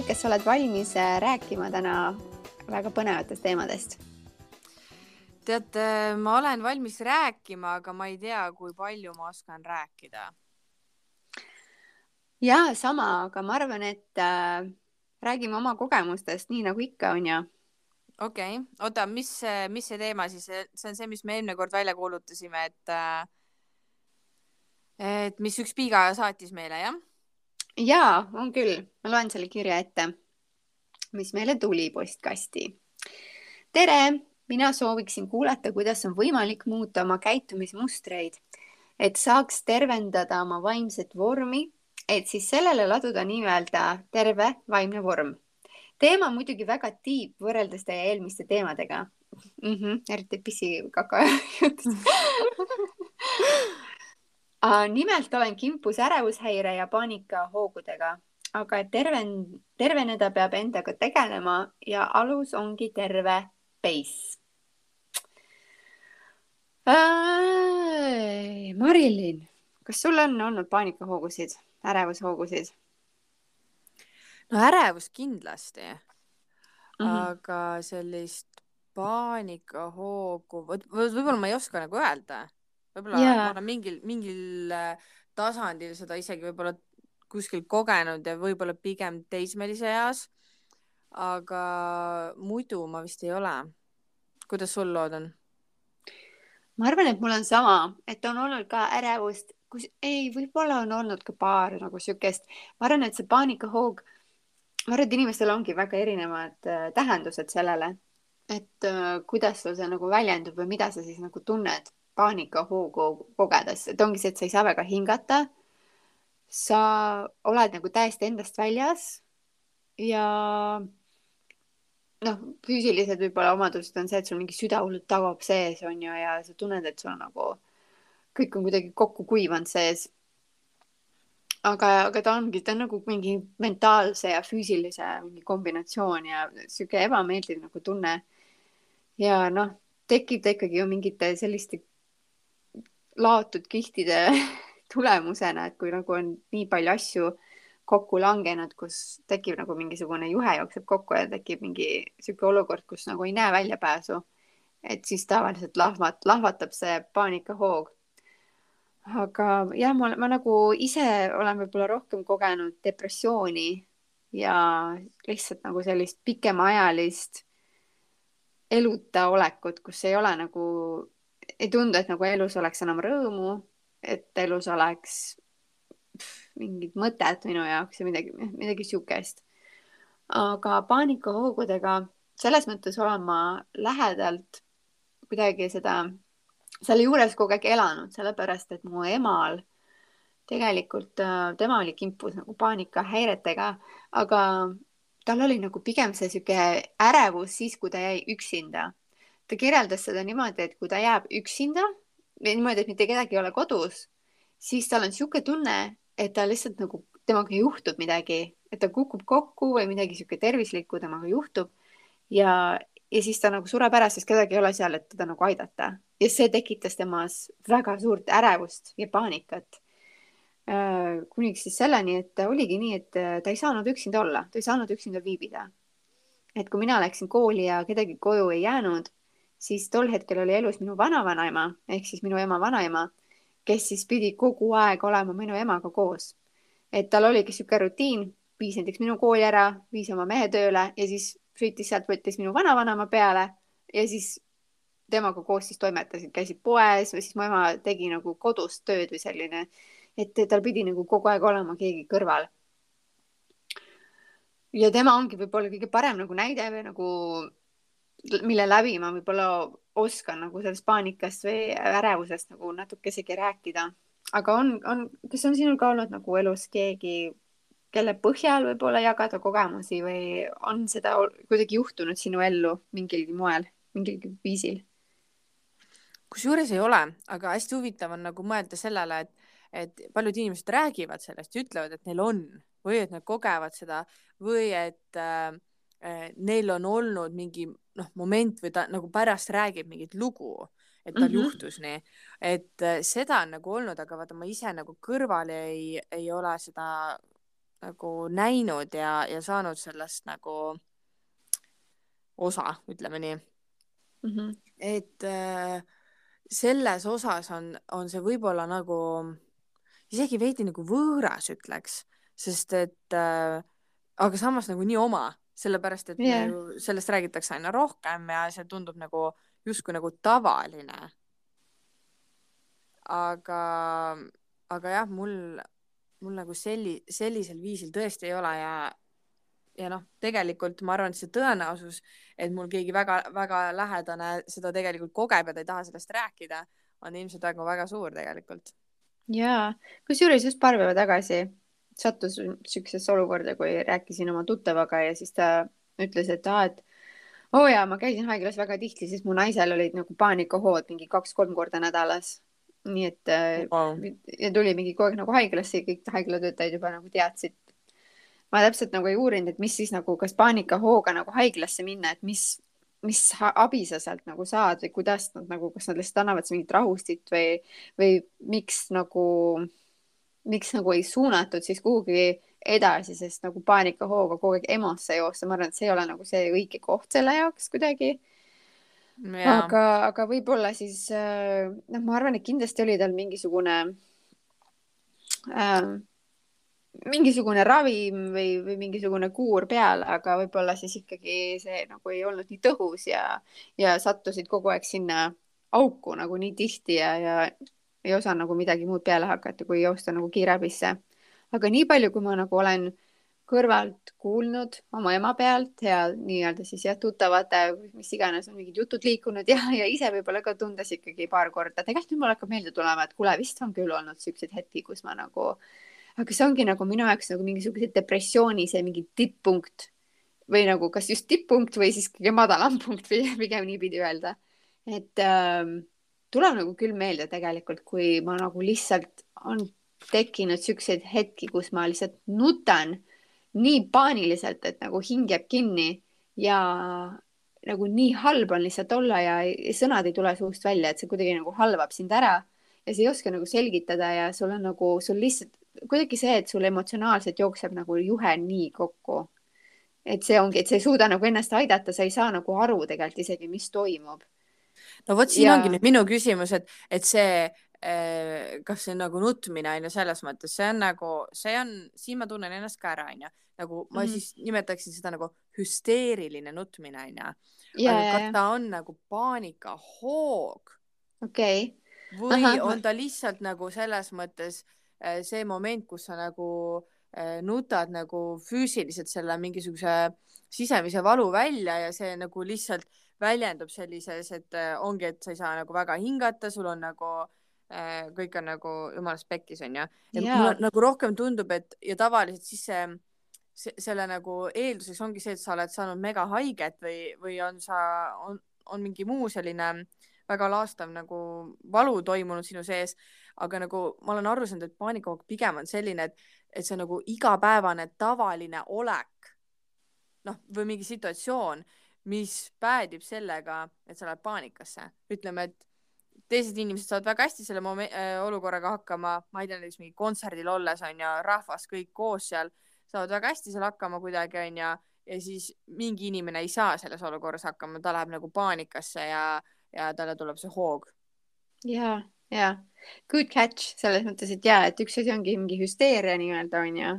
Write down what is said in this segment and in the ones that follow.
Teed, kas sa oled valmis äh, rääkima täna väga põnevatest teemadest? tead, äh, ma olen valmis rääkima, aga ma ei tea, kui palju ma oskan rääkida. ja sama, aga ma arvan, et äh, räägime oma kogemustest, nii nagu ikka on ju. okei okay., oota, mis, mis see teema siis, see on see, mis me eelmine kord välja kuulutasime, et äh, et mis üks piiga saatis meile, jah? Jaa, on küll, ma loen selle kirja ette, mis meile tuli postkasti. tere, mina sooviksin kuulata, kuidas on võimalik muuta oma käitumismustreid, et saaks tervendada oma vaimset vormi, et siis sellele laduda nii-öelda terve vaimne vorm. teema on muidugi väga tiip võrreldes teie eelmiste teemadega mm. -hmm, eriti pissikaka jutust nimelt olen kimpus ärevushäire ja paanikahoogudega, aga et terven-, terveneda peab endaga tegelema ja alus ongi terve peis. Marilyn, kas sul on olnud paanikahoogusid, ärevushoogusid? no ärevus kindlasti mm, -hmm. aga sellist paanikahoogu, vot võib-olla ma ei oska nagu öelda võib-olla yeah. ma olen mingil, mingil äh, tasandil seda isegi võib-olla kuskil kogenud ja võib-olla pigem teismelise eas. aga muidu ma vist ei ole. kuidas sul lood on? ma arvan, et mul on sama, et on olnud ka ärevust, kus ei, võib-olla on olnud ka paar nagu siukest, ma arvan, et see paanikahoog, ma arvan, et inimestel ongi väga erinevad äh, tähendused sellele, et äh, kuidas sul see nagu väljendub või mida sa siis nagu tunned paanikahoogu kogedes, et ongi see, et sa ei saa väga hingata. sa oled nagu täiesti endast väljas ja noh, füüsilised võib-olla omadused on see, et sul mingi süda hullult tabab sees on ju ja sa tunned, et sul nagu kõik on kuidagi kokku kuivanud sees. aga, aga ta ongi, ta on nagu mingi mentaalse ja füüsilise mingi kombinatsioon ja sihuke ebameeldiv nagu tunne. ja noh, tekib ta ikkagi ju mingite selliste laotud kihtide tulemusena, et kui nagu on nii palju asju kokku langenud, kus tekib nagu mingisugune juhe jookseb kokku ja tekib mingi sihuke olukord, kus nagu ei näe väljapääsu. et siis tavaliselt lahvat-, lahvatab see paanikahoog. aga jah, ma, ma nagu ise olen võib-olla rohkem kogenud depressiooni ja lihtsalt nagu sellist pikemaajalist eluta olekut, kus ei ole nagu ei tundu, et nagu elus oleks enam rõõmu, et elus oleks mingit mõtet minu jaoks ja midagi, midagi siukest. aga paanikahoogudega selles mõttes olen ma lähedalt kuidagi seda, selle juures kogu aeg elanud, sellepärast et mu emal tegelikult, tema oli kimpus nagu paanikahäiretega, aga tal oli nagu pigem see sihuke ärevus siis, kui ta jäi üksinda ta kirjeldas seda niimoodi, et kui ta jääb üksinda, niimoodi, et mitte kedagi ei ole kodus, siis tal on niisugune tunne, et ta lihtsalt nagu, temaga juhtub midagi, et ta kukub kokku või midagi niisugune tervislikku temaga juhtub ja, ja siis ta nagu sureb ära, sest kedagi ei ole seal, et teda nagu aidata ja see tekitas temas väga suurt ärevust ja paanikat äh, kuniks siis selleni, et oligi nii, et ta ei saanud üksinda olla, ta ei saanud üksinda viibida. et kui mina läksin kooli ja kedagi koju ei jäänud, siis tol hetkel oli elus minu vanavanaema ehk siis minu ema vanaema, kes siis pidi kogu aeg olema minu emaga koos. et tal oligi niisugune rutiin, viis näiteks minu kooli ära, viis oma mehe tööle ja siis sõitis sealt, võttis minu vanavanaema peale ja siis temaga koos siis toimetasid, käisid poes või siis mu ema tegi nagu kodus tööd või selline, et tal pidi nagu kogu aeg olema keegi kõrval. ja tema ongi võib-olla kõige parem nagu näide või nagu mille läbi ma võib-olla oskan nagu sellest paanikast või ärevusest nagu natukesegi rääkida. aga on, on, kas on sinul ka olnud nagu elus keegi, kelle põhjal võib-olla jagada kogemusi või on seda kuidagi juhtunud sinu ellu mingilgi moel, mingilgi viisil? kusjuures ei ole, aga hästi huvitav on nagu mõelda sellele, et, et paljud inimesed räägivad sellest ja ütlevad, et neil on või et nad kogevad seda või et äh, neil on olnud mingi noh, moment või ta nagu pärast räägib mingit lugu, et tal mm -hmm. juhtus nii, et eh, seda on nagu olnud, aga vaata, ma ise nagu kõrvali ei, ei ole seda nagu näinud ja, ja saanud sellest nagu osa, ütleme nii mm. -hmm. et äh, selles osas on, on see võib-olla nagu isegi veidi nagu võõras, ütleks, sest et äh, aga samas nagu nii oma, sellepärast et yeah. ju sellest räägitakse aina rohkem ja see tundub nagu justkui nagu tavaline. aga, aga jah, mul, mul nagu selli-, sellisel viisil tõesti ei ole ja ja noh, tegelikult ma arvan, et see tõenäosus, et mul keegi väga-väga lähedane seda tegelikult kogeb ja ta ei taha sellest rääkida, on ilmselt väga-väga suur tegelikult. ja, kusjuures just paar päeva tagasi sattus siuksesse olukorda, kui rääkisin oma tuttavaga ja siis ta ütles, et aa, et oo oh jaa, ma käisin haiglas väga tihti, sest mu naisel olid nagu paanikahood mingi kaks-kolm korda nädalas. nii et wow. ja tuli mingi kogu aeg nagu haiglasse ja kõik haiglatöötajad juba nagu teadsid ma täpselt nagu ei uurinud, et mis siis nagu, kas paanikahooga nagu haiglasse minna, et mis, mis abi sa sealt nagu saad või kuidas nad nagu, kas nad lihtsalt annavad mingit rahustit või, või miks nagu, miks nagu ei suunatud siis kuhugi edasi, sest nagu paanikahooga kogu aeg EMO-sse joosta, ma arvan, et see ei ole nagu see õige koht selle jaoks kuidagi. aga, aga võib-olla siis äh, noh, ma arvan, et kindlasti oli tal mingisugune äh, mingisugune ravim või, või mingisugune kuur peal, aga võib-olla siis ikkagi see nagu ei olnud nii tõhus ja, ja sattusid kogu aeg sinna auku nagu nii tihti ja, ja ei osanud nagu midagi muud peale hakata, kui joosta nagu kiirabisse. aga nii palju, kui ma nagu olen kõrvalt kuulnud oma ema pealt ja nii-öelda siis jah, tuttavate, mis iganes on mingid jutud liikunud ja, ja ise võib-olla ka tundes ikkagi paar korda, tegelikult nüüd mul hakkab meelde tulema, et kuule, vist on küll olnud siukseid hetki, kus ma nagu aga see ongi nagu minu jaoks nagu mingisuguse depressiooni see mingi tipppunkt või nagu kas just tipppunkt või siis kõige madalam punkt või pigem niipidi öelda. et ähm, tuleb nagu küll meelde tegelikult, kui ma nagu lihtsalt on tekkinud siukseid hetki, kus ma lihtsalt nutan nii paaniliselt, et nagu hing jääb kinni ja nagu nii halb on lihtsalt olla ja sõnad ei tule suust välja, et see kuidagi nagu halvab sind ära ja sa ei oska nagu selgitada ja sul on nagu, sul lihtsalt kuidagi see, et sul emotsionaalselt jookseb nagu juhe nii kokku. et see ongi, et sa ei suuda nagu ennast aidata, sa ei saa nagu aru tegelikult isegi, mis toimub. No vot, siin ja... ongi nüüd minu küsimus, et, et see eh, kas see on nagu nutmine on ju selles mõttes, see on nagu, see on, siin ma tunnen ennast ka ära, onju, nagu ma mm -hmm. siis nimetaksin seda nagu hüsteeriline nutmine onju. aga kas ta on nagu paanikahoog? okei okay.. või Aha. on ta lihtsalt nagu selles mõttes Äh, see moment, kus sa nagu äh, nutad nagu füüsiliselt selle mingisuguse sisemise valu välja ja see nagu lihtsalt väljendub sellises, et äh, ongi, et sa ei saa nagu väga hingata, sul on nagu kõik on nagu jumalast pekkis onju. nagu rohkem tundub, et ja tavaliselt siis see, see, selle nagu eelduseks ongi see, et sa oled saanud megahaiget või, või on sa, on, on mingi muu selline väga laastav nagu valu toimunud sinu sees aga nagu ma olen aru saanud, et paanikahoog pigem on selline, et, et see nagu igapäevane tavaline olek. noh, või mingi situatsioon, mis päädib sellega, et sa lähed paanikasse. ütleme, et teised inimesed saavad väga hästi selle äh, olukorraga hakkama, ma ei tea, näiteks mingi kontserdil olles on ju, rahvas kõik koos seal, saavad väga hästi seal hakkama kuidagi on ju, ja siis mingi inimene ei saa selles olukorras hakkama, ta läheb nagu paanikasse ja, ja talle tuleb see hoog. ja, ja good catch selles mõttes, et ja, et üks asi ongi mingi hüsteeria nii-öelda onju,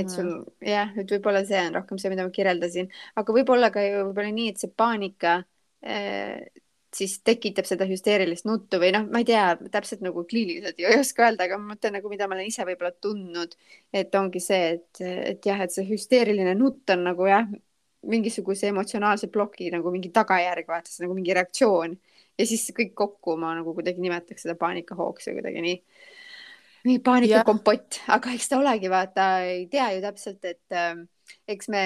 et sul jah, et võib-olla see on rohkem see, mida ma kirjeldasin, aga võib-olla ka ju võib-olla nii, et see paanika äh, siis tekitab seda hüsteerilist nuttu või noh, ma ei tea täpselt nagu kliiniliselt ei oska öelda, aga ma mõtlen nagu, mida ma olen ise võib-olla tundnud, et ongi see, et, et jah, et see hüsteeriline nutt on nagu jah, mingisuguse emotsionaalse ploki nagu mingi tagajärg, vaata, see nagu mingi reaktsioon. Ja siis kõik kokku ma nagu kuidagi nimetaks seda paanikahooks või kuidagi nii, nii paanikakompott, aga eks ta olegi, vaata, ei tea ju täpselt, et äh, eks me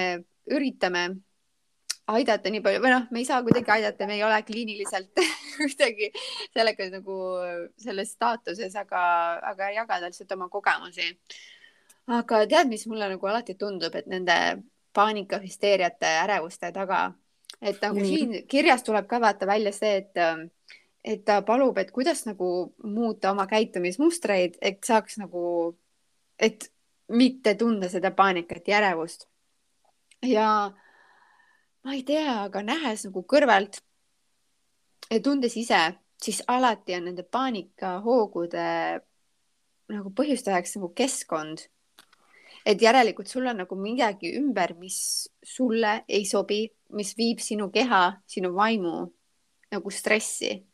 üritame aidata nii palju või noh, me ei saa kuidagi aidata, me ei ole kliiniliselt kuidagi sellega nagu selles staatuses, aga, aga jagada lihtsalt oma kogemusi. aga tead, mis mulle nagu alati tundub, et nende paanikahüsteeriate, ärevuste taga et nagu mm. siin kirjas tuleb ka vaata välja see, et, ähm, et ta palub, et kuidas nagu muuta oma käitumismustreid, et saaks nagu, et mitte tunda seda paanikat ja ärevust. ja ma ei tea, aga nähes nagu kõrvalt ja tundes ise, siis alati on nende paanikahoogude nagu põhjustajaks nagu keskkond. et järelikult sul on nagu midagi ümber, mis sulle ei sobi, mis viib sinu keha, sinu vaimu nagu stressi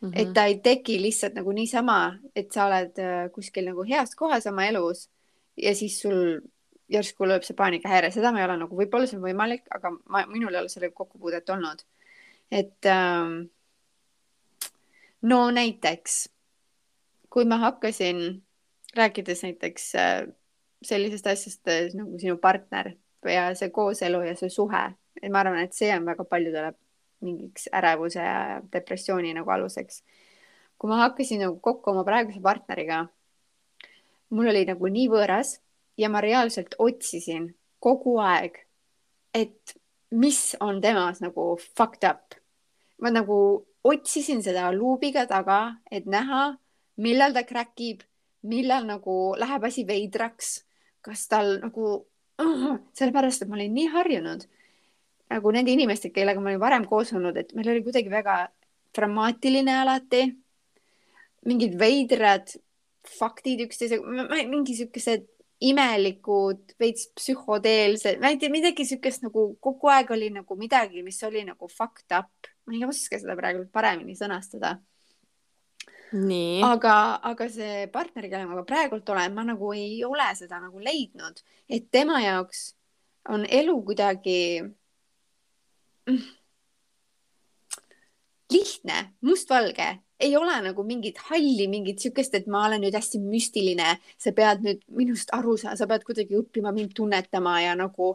mm. -hmm. et ta ei teki lihtsalt nagu niisama, et sa oled äh, kuskil nagu heas kohas oma elus ja siis sul järsku lööb see paanikahäire, seda ma ei ole nagu, võib-olla see on võimalik, aga ma, minul ei ole sellega kokkupuudet olnud. et ähm, no näiteks, kui ma hakkasin, rääkides näiteks äh, sellisest asjast äh, nagu sinu partner ja see kooselu ja see suhe, et ma arvan, et see on väga paljudele mingiks ärevuse ja depressiooni nagu aluseks. kui ma hakkasin nagu kokku oma praeguse partneriga, mul oli nagu nii võõras ja ma reaalselt otsisin kogu aeg, et mis on temas nagu fucked up. ma nagu otsisin seda luubiga taga, et näha, millal ta crack ib, millal nagu läheb asi veidraks, kas tal nagu sellepärast et ma olin nii harjunud nagu nende inimestega, kellega ma olin varem koos olnud, et meil oli kuidagi väga dramaatiline alati. mingid veidrad faktid üksteise, mingi siukesed imelikud, veits psühhoteelsed, ma ei tea, midagi siukest nagu kogu aeg oli nagu midagi, mis oli nagu fucked up ma ei oska seda praegu paremini sõnastada. aga, aga see partner, kellega ma praegult olen, ma nagu ei ole seda nagu leidnud, et tema jaoks on elu kuidagi lihtne, mustvalge, ei ole nagu mingit halli, mingit siukest, et ma olen nüüd hästi müstiline, sa pead nüüd minust aru saama, sa pead kuidagi õppima mind tunnetama ja nagu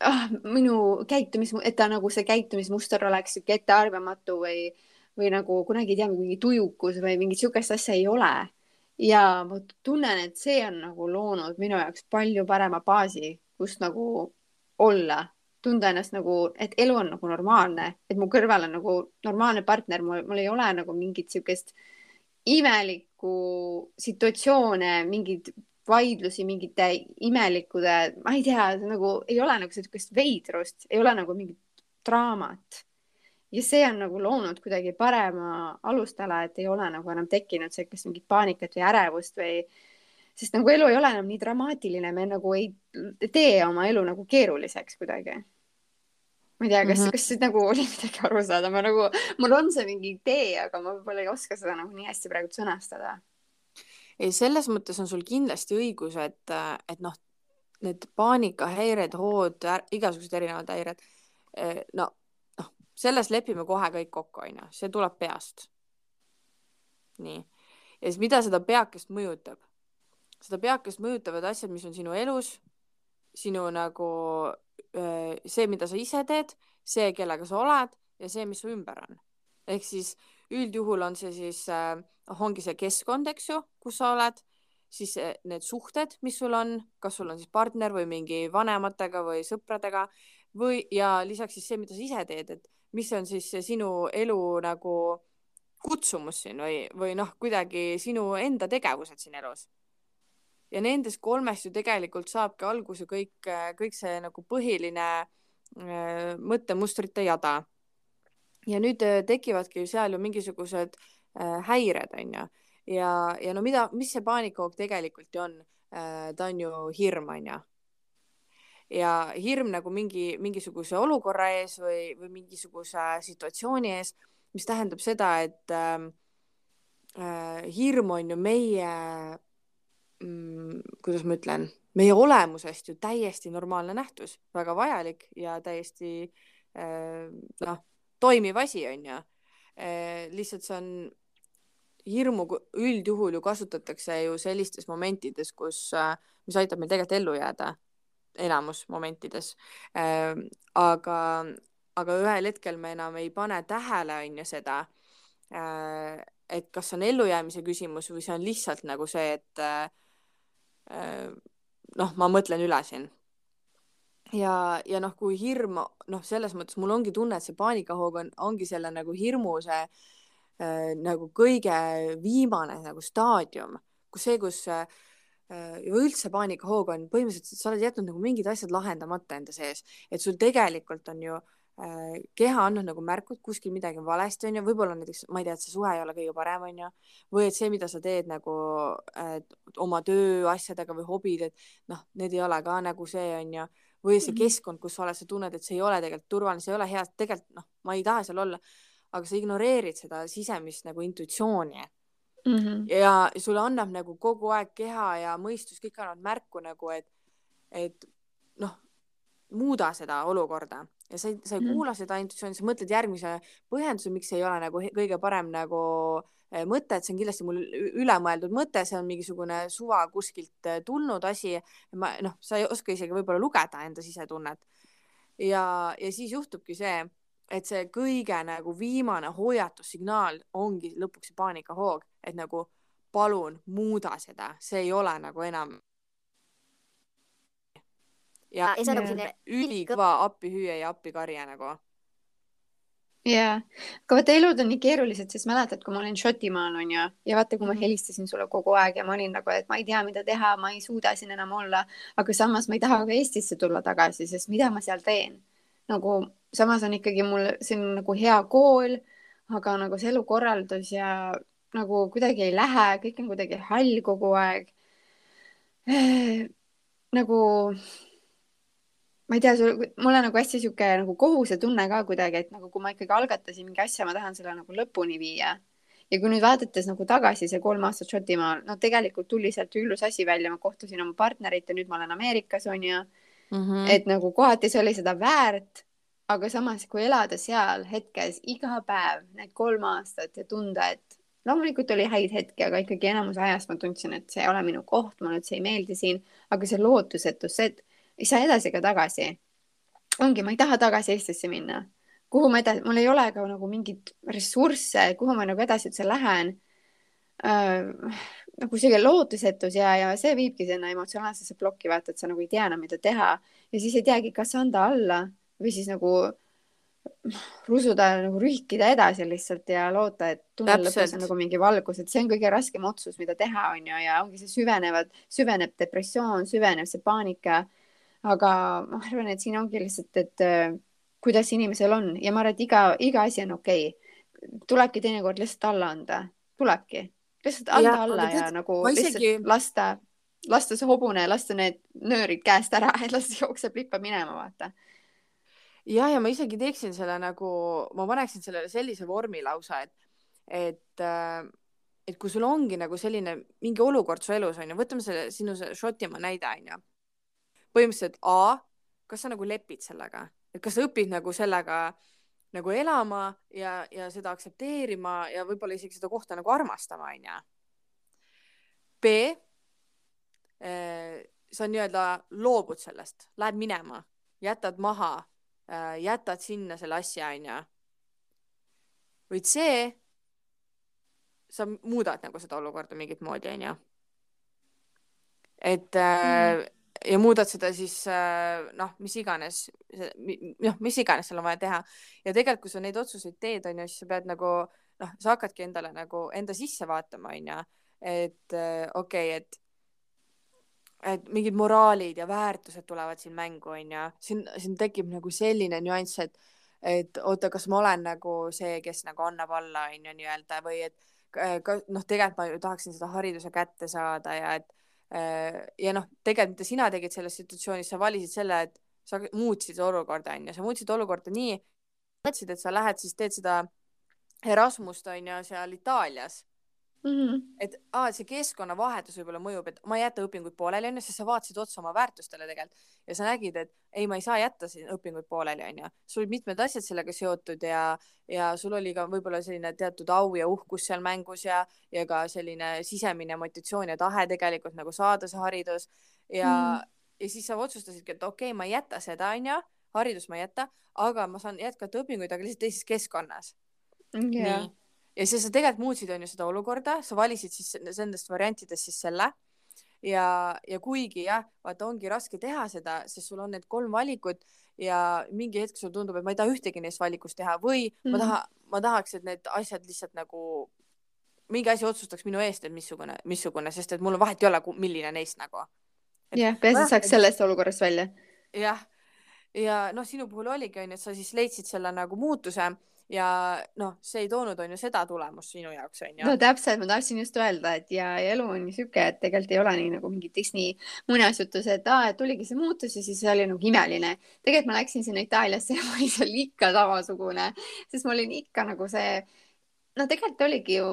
ah, minu käitumis, et ta nagu see käitumismuster oleks sihuke ettearvamatu või, või nagu kunagi ei tea, mingi tujukus või mingit sihukest asja ei ole. ja ma tunnen, et see on nagu loonud minu jaoks palju parema baasi, kus nagu olla, tunda ennast nagu, et elu on nagu normaalne, et mu kõrval on nagu normaalne partner, mul, mul ei ole nagu mingit sihukest imelikku situatsioone, mingid vaidlusi mingite imelikude, ma ei tea, nagu ei ole nagu sellist veidrust, ei ole nagu mingit draamat. ja see on nagu loonud kuidagi parema alustala, et ei ole nagu enam tekkinud sellist mingit paanikat või ärevust või, sest nagu elu ei ole enam nii dramaatiline, me nagu ei tee oma elu nagu keeruliseks kuidagi ma ei tea, kas mm, -hmm. kas siit nagu oli midagi aru saada, ma nagu, mul on see mingi idee, aga ma võib-olla ei oska seda nagu nii hästi praegu sõnastada ei, selles mõttes on sul kindlasti õigus, et, et noh, need paanikahäired, hood, igasugused erinevad häired, eh, no, noh, selles lepime kohe kõik kokku, onju, see tuleb peast. nii, ja siis mida seda peakest mõjutab? Seda peakest mõjutavad asjad, mis on sinu elus, sinu nagu eh, see, mida sa ise teed, see, kellega sa oled ja see, mis su ümber on. ehk siis üldjuhul on see siis äh, noh, ongi see keskkond, eks ju, kus sa oled, siis äh, need suhted, mis sul on, kas sul on siis partner või mingi vanematega või sõpradega või, ja lisaks siis see, mida sa ise teed, et mis on siis sinu elu nagu kutsumus siin või, või noh, kuidagi sinu enda tegevused siin elus. Ja nendest kolmest ju tegelikult saabki alguse kõik, kõik see nagu põhiline äh, mõttemustrite jada ja nüüd äh, tekivadki seal ju mingisugused äh, häired, onju. ja, ja no mida, mis see paanikahoog tegelikult ju on? Äh, ta on ju hirm, onju. ja hirm nagu mingi, mingisuguse olukorra ees või, või mingisuguse situatsiooni ees, mis tähendab seda, et ähm, äh, hirm on ju meie kuidas ma ütlen, meie olemusest ju täiesti normaalne nähtus, väga vajalik ja täiesti äh, noh toimiv asi, on ju. Eh, lihtsalt see on, hirmu üldjuhul ju kasutatakse ju sellistes momentides, kus, eh, mis aitab meil tegelikult ellu jääda, enamus momentides. Aga, aga ühel hetkel me enam ei pane tähele, on ju seda, et kas on ellujäämise küsimus või see on lihtsalt nagu see, et noh, ma mõtlen üle siin. Ja, ja noh, kui hirm, noh, selles mõttes mul ongi tunne, et see paanikahoog on, ongi selle nagu hirmu see äh, nagu kõige viimane nagu staadium, kus see, kus äh, äh, ja üldse paanikahoog on põhimõtteliselt, sa oled jätnud nagu mingid asjad lahendamata enda sees, et sul tegelikult on ju äh, keha andnud nagu märku, et kuskil midagi on valesti, onju, võib-olla näiteks, ma ei tea, et see suhe ei ole kõige parem, onju, või et see, mida sa teed nagu äh, oma tööasjadega või hobid, et noh, need ei ole ka nagu see, onju, või see mhm. keskkond, kus sa oled, sa tunned, et see ei ole tegelikult turvaline, see ei ole hea, tegelikult noh, ma ei taha seal olla, aga sa ignoreerid seda sisemist nagu intuitsiooni mm. -hmm. ja sulle annab nagu kogu aeg keha ja mõistus, kõik annavad märku nagu, et, et noh, muuda seda olukorda ja sa ei, sa ei mm kuula seda intuitsiooni, sa mõtled järgmise põhjenduse, miks ei ole nagu kõige parem nagu eh, mõte, et see on kindlasti mul ülemõeldud mõte, see on mingisugune suva kuskilt eh, tulnud asi. ma noh, sa ei oska isegi võib-olla lugeda enda sisetunnet. ja, ja siis juhtubki see, et see kõige nagu viimane hoiatussignaal ongi lõpuks see paanikahoog, et nagu palun muuda seda, see ei ole nagu enam. Ja, ja see on nagu selline ülikõva appihüüe ja appikarje nagu. jaa, aga vaata, elud on nii keerulised, sest mäletad, kui ma olin Šotimaal onju ja vaata, kui ma mhm. helistasin sulle kogu aeg ja ma olin nagu, et ma ei tea, mida teha, ma ei suuda siin enam olla, aga samas ma ei taha ka Eestisse tulla tagasi, sest mida ma seal teen nagu samas on ikkagi mul, on nagu hea kool, aga nagu see elukorraldus ja nagu kuidagi ei lähe, kõik on kuidagi hall kogu aeg eh,. nagu ma ei tea, mul on nagu hästi sihuke nagu kohusetunne ka kuidagi, et nagu kui ma ikkagi algatasin mingi asja, ma tahan selle nagu lõpuni viia. ja kui nüüd vaadates nagu tagasi see kolm aastat Šotimaal, no tegelikult tuli sealt üllus asi välja, ma kohtusin oma partnerit ja nüüd ma olen Ameerikas onju mm. -hmm. et nagu kohati see oli seda väärt, aga samas, kui elada seal hetkes iga päev need kolm aastat ja tunda, et loomulikult oli häid hetki, aga ikkagi enamus ajast ma tundsin, et see ei ole minu koht, mulle üldse ei meeldi siin, aga see lootusetus, see, et ei saa edasi ega tagasi. ongi, ma ei taha tagasi Eestisse minna. kuhu ma edasi, mul ei ole ka nagu mingeid ressursse, kuhu ma nagu edasi üldse lähen äh, nagu sihuke lootusetus ja, ja see viibki sinna emotsionaalsesse plokki, vaata, et sa nagu ei tea enam, mida teha ja siis ei teagi, kas anda alla või siis nagu rusuda nagu rühkida edasi lihtsalt ja loota, et tunnel lõpus on nagu mingi valgus, et see on kõige raskem otsus, mida teha, on ju, ja ongi see süvenevad, süveneb depressioon, süveneb see paanika. Aga ma arvan, et siin ongi lihtsalt, et äh, kuidas inimesel on. Ja ma arvan, et iga, iga asi on okei. Okay.. tulebki teinekord lihtsalt alla anda, tulebki. Lihtsalt anda ja, alla ja nagu lihtsalt isegi... lasta, lasta see hobune, lasta need nöörid käest ära, et las jookseb, lippab minema, vaata. Jah, ja ma isegi teeksin selle nagu, ma paneksin sellele sellise vormi lausa, et, et, äh, et kui sul ongi nagu selline mingi olukord su elus on ju, võtame selle sinu see Šotimaa näide on ju. Põhimõtteliselt A, kas sa nagu lepid sellega, et kas sa õpid nagu sellega nagu elama ja, ja seda aktsepteerima ja võib-olla isegi seda kohta nagu armastama on ju. B, äh, sa nii-öelda loobud sellest, lähed minema, jätad maha Äh, jätad sinna selle asja, onju. või C, sa muudad nagu seda olukorda mingit moodi, onju. et mm. Ja muudad seda siis äh, noh, mis iganes, noh, mis iganes seal on vaja teha ja tegelikult, kui sa neid otsuseid teed, onju, siis sa pead nagu noh, sa hakkadki endale nagu enda sisse vaatama, onju, et okei okay,, et et mingid moraalid ja väärtused tulevad siin mängu, onju. siin, siin tekib nagu selline nüanss, et, et oota, kas ma olen nagu see, kes nagu annab alla, onju, nii-öelda või et ka noh, tegelikult ma ju tahaksin seda hariduse kätte saada ja et äh, ja noh, tegelikult mida sina tegid selles situatsioonis, sa valisid selle, et sa muutsid olukorda, onju, sa muutsid olukorda nii, mõtlesid, et sa lähed siis teed seda Erasmust onju seal Itaalias Mm -hmm. et aa, see keskkonnavahetus võib-olla mõjub, et ma ei jäta õpinguid pooleli onju, sest sa vaatasid otsa oma väärtustele tegelikult ja sa nägid, et ei, ma ei saa jätta siin õpinguid pooleli onju. sul olid mitmed asjad sellega seotud ja, ja sul oli ka võib-olla selline teatud au ja uhkus seal mängus ja, ja ka selline sisemine motivatsioon ja tahe tegelikult nagu saada see haridus ja mm, -hmm. ja siis sa otsustasidki, et okei okay,, ma ei jäta seda onju, haridust ma ei jäta, aga ma saan jätkata õpinguid, aga lihtsalt teises keskkonnas yeah.. nii ja siis sa tegelikult muutsid, on ju, seda olukorda, sa valisid siis nendest variantidest siis selle ja, ja kuigi jah, vaata, ongi raske teha seda, sest sul on need kolm valikut ja mingi hetk sulle tundub, et ma ei taha ühtegi neist valikust teha või mm. ma taha, ma tahaks, et need asjad lihtsalt nagu mingi asi otsustaks minu eest, et missugune, missugune, sest et mul vahet ei ole, milline neist nagu. jah, peaasi, et saaks sellest olukorrast välja. jah, ja noh, sinu puhul oligi onju, et sa siis leidsid selle nagu muutuse ja noh, see ei toonud on ju seda tulemust sinu jaoks on ju. no täpselt, ma tahtsin just öelda, et ja, ja elu on sihuke, et tegelikult ei ole nii nagu mingi Disney muinasjutus, et aa, et tuligi see muutus ja siis see oli nagu imeline. tegelikult ma läksin sinna Itaaliasse ja ma olin seal ikka samasugune, sest ma olin ikka nagu see, no tegelikult oligi ju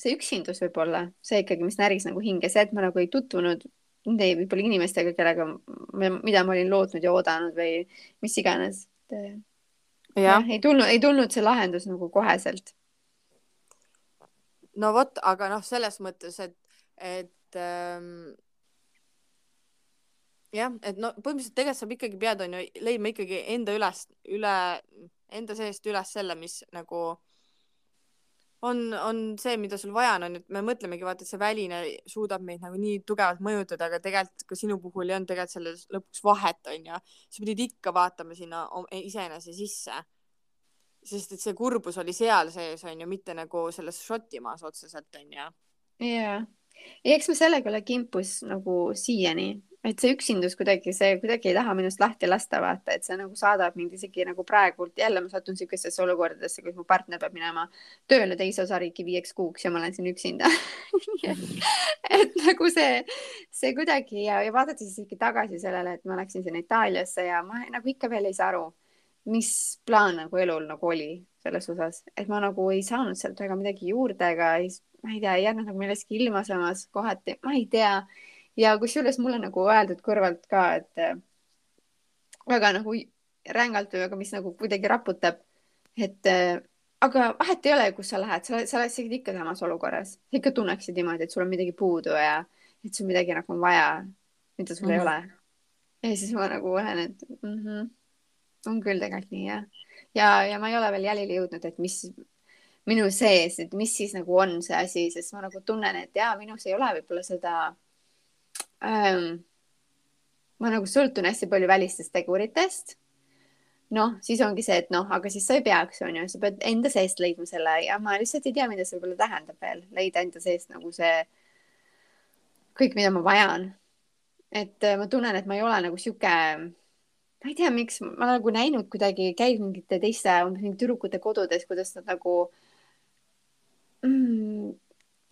see üksindus võib-olla see ikkagi, mis näris nagu hinge, see, et ma nagu ei tutvunud nende võib-olla inimestega, kellega, mida ma olin lootnud ja oodanud või mis iganes. Jah, ei tulnud, ei tulnud see lahendus nagu koheselt. no vot, aga noh, selles mõttes, et, et ähm, jah, et no põhimõtteliselt tegelikult sa ikkagi pead, on ju, leidma ikkagi enda üles, üle, enda seest üles selle, mis nagu on, on see, mida sul vaja on, et me mõtlemegi vaata, et see väline suudab meid nagu nii tugevalt mõjutada, aga tegelikult ka sinu puhul ei olnud tegelikult selles lõpuks vahet, onju. sa pidid ikka vaatama sinna iseenese sisse. sest et see kurbus oli seal sees, onju, mitte nagu selles Šotimaas otseselt, onju. jaa, eks me sellega ole kimpus nagu siiani, et see üksindus kuidagi, see kuidagi ei taha minust lahti lasta, vaata, et see nagu saadab mind isegi nagu praegult jälle ma satun siukestesse olukordadesse, kus mu partner peab minema tööle teise osariiki viieks kuuks ja ma olen siin üksinda. Et nagu see, see kuidagi ja, ja vaadates isegi tagasi sellele, et ma läksin sinna Itaaliasse ja ma nagu ikka veel ei saa aru, mis plaan nagu elul nagu oli selles osas, et ma nagu ei saanud sealt väga midagi juurde ega ei, ma ei tea, ei jäänud nagu millestki ilma samas kohati, ma ei tea ja kusjuures mulle nagu öeldud kõrvalt ka, et äh, väga nagu rängalt või aga mis nagu kuidagi raputab, et äh, aga vahet ei ole, kus sa lähed, sa, sa oled ikka samas olukorras, sa ikka tunneksid niimoodi, et sul on midagi puudu ja et sul midagi nagu on vaja, mida sul mm -hmm. ei mhm. ole. ja siis ma nagu olen, et mm -hmm, on küll tegelikult nii jah. ja, ja ma ei ole veel jälile jõudnud, et mis minu sees, et mis siis nagu on see asi, sest ma nagu tunnen, et jaa, minus ei ole võib-olla seda ähm,. ma nagu sõltun hästi palju välistest teguritest. noh, siis ongi see, et noh, aga siis sa ei peaks, on ju, sa pead enda seest leidma selle ja ma lihtsalt ei tea, mida see võib-olla tähendab veel, leida enda seest nagu see kõik, mida ma vajan. et äh, ma tunnen, et ma ei ole nagu sihuke ma ei tea, miks ma nagu näinud kuidagi, käid mingite teiste, mingite tüdrukute kodudes, kuidas nad nagu mm,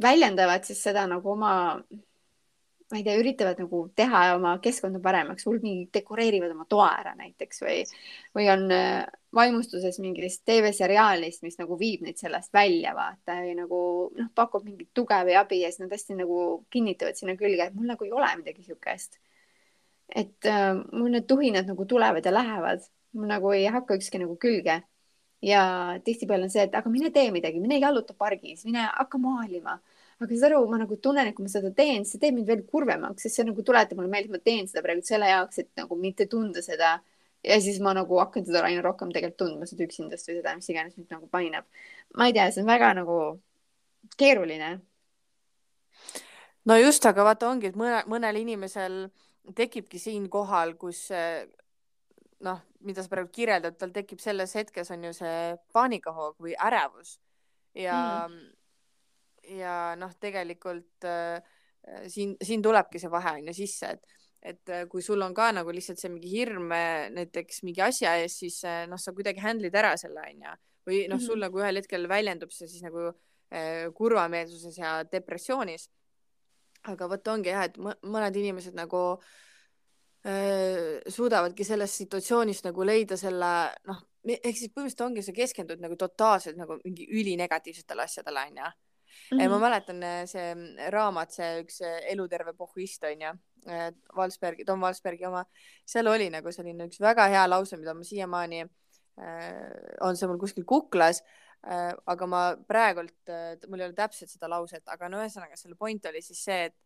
väljendavad siis seda nagu oma ma ei tea, üritavad nagu teha oma keskkonda paremaks, hullult mingi dekoreerivad oma toa ära näiteks või, või on äh, vaimustuses mingist TV-seriaalist, mis nagu viib neid sellest välja, vaata, või nagu noh, pakub mingit tuge või abi ja siis nad hästi nagu kinnitavad sinna külge, et mul nagu ei ole midagi siukest. et äh, mul need tuhinad nagu tulevad ja lähevad, mul nagu ei hakka ükski nagu külge. ja tihtipeale on see, et aga mine tee midagi, mine jaluta pargis, mine hakka maalima aga saad aru, ma nagu tunnen, et kui ma seda teen, see teeb mind veel kurvemaks, sest see nagu tuletab mulle meelde, et ma teen seda praegu selle jaoks, et nagu mitte tunda seda. ja siis ma nagu hakkan seda aina rohkem tegelikult tundma, seda üksindust või seda, mis iganes mind nagu painab. ma ei tea, see on väga nagu keeruline. no just, aga vaata, ongi, et mõne, mõnel inimesel tekibki siinkohal, kus noh, mida sa praegu kirjeldad, tal tekib selles hetkes on ju see paanikahoog või ärevus ja mm ja noh, tegelikult äh, siin, siin tulebki see vahe on ju sisse, et, et äh, kui sul on ka nagu lihtsalt see mingi hirm äh, näiteks mingi asja ees, siis äh, noh, sa kuidagi handle'id ära selle onju või noh, sul -hmm. nagu ühel hetkel väljendub see siis nagu äh, kurvameelsuses ja depressioonis. aga vot ongi jah, et mõned inimesed nagu äh, suudavadki sellest situatsioonist nagu leida selle noh, ehk siis põhimõtteliselt ongi, sa keskendud nagu totaalselt nagu mingi ülinegatiivsetele asjadele onju mm. -hmm. ma mäletan äh, see mm, raamat, see üks äh, eluterve pohhuist onju, äh, Valsbergi, Tom Valsbergi oma, seal oli nagu selline üks väga hea lause, mida ma siiamaani äh,, on see mul kuskil kuklas äh,, aga ma praegult äh,, mul ei ole täpselt seda lauset, aga no ühesõnaga selle point oli siis see, et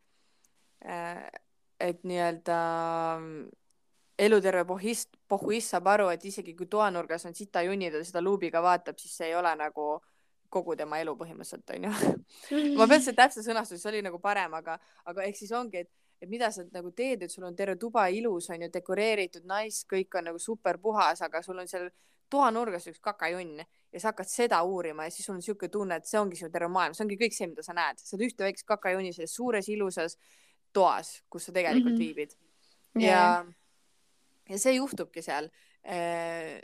äh, et nii-öelda eluterve pohhuist, pohhuist saab aru, et isegi kui toanurgas on sitajunnid ja seda luubiga vaatab, siis see ei ole nagu äh, kogu tema elu põhimõtteliselt onju. Ma pean seda täpse sõnastuse, see oli nagu parem, aga, aga ehk siis ongi, et, et mida sa nagu teed, et sul on terve tuba ilus onju, dekoreeritud, nice, kõik on nagu super puhas, aga sul on seal toanurgas üks kakajonn ja sa hakkad seda uurima ja siis sul on niisugune tunne, et see ongi sinu terve maailm, see ongi kõik see, mida sa näed, oled ühte väikest kakajonni selles suures ilusas toas, kus sa tegelikult mm -hmm. viibid. Yeah. ja, ja see juhtubki seal. Äh,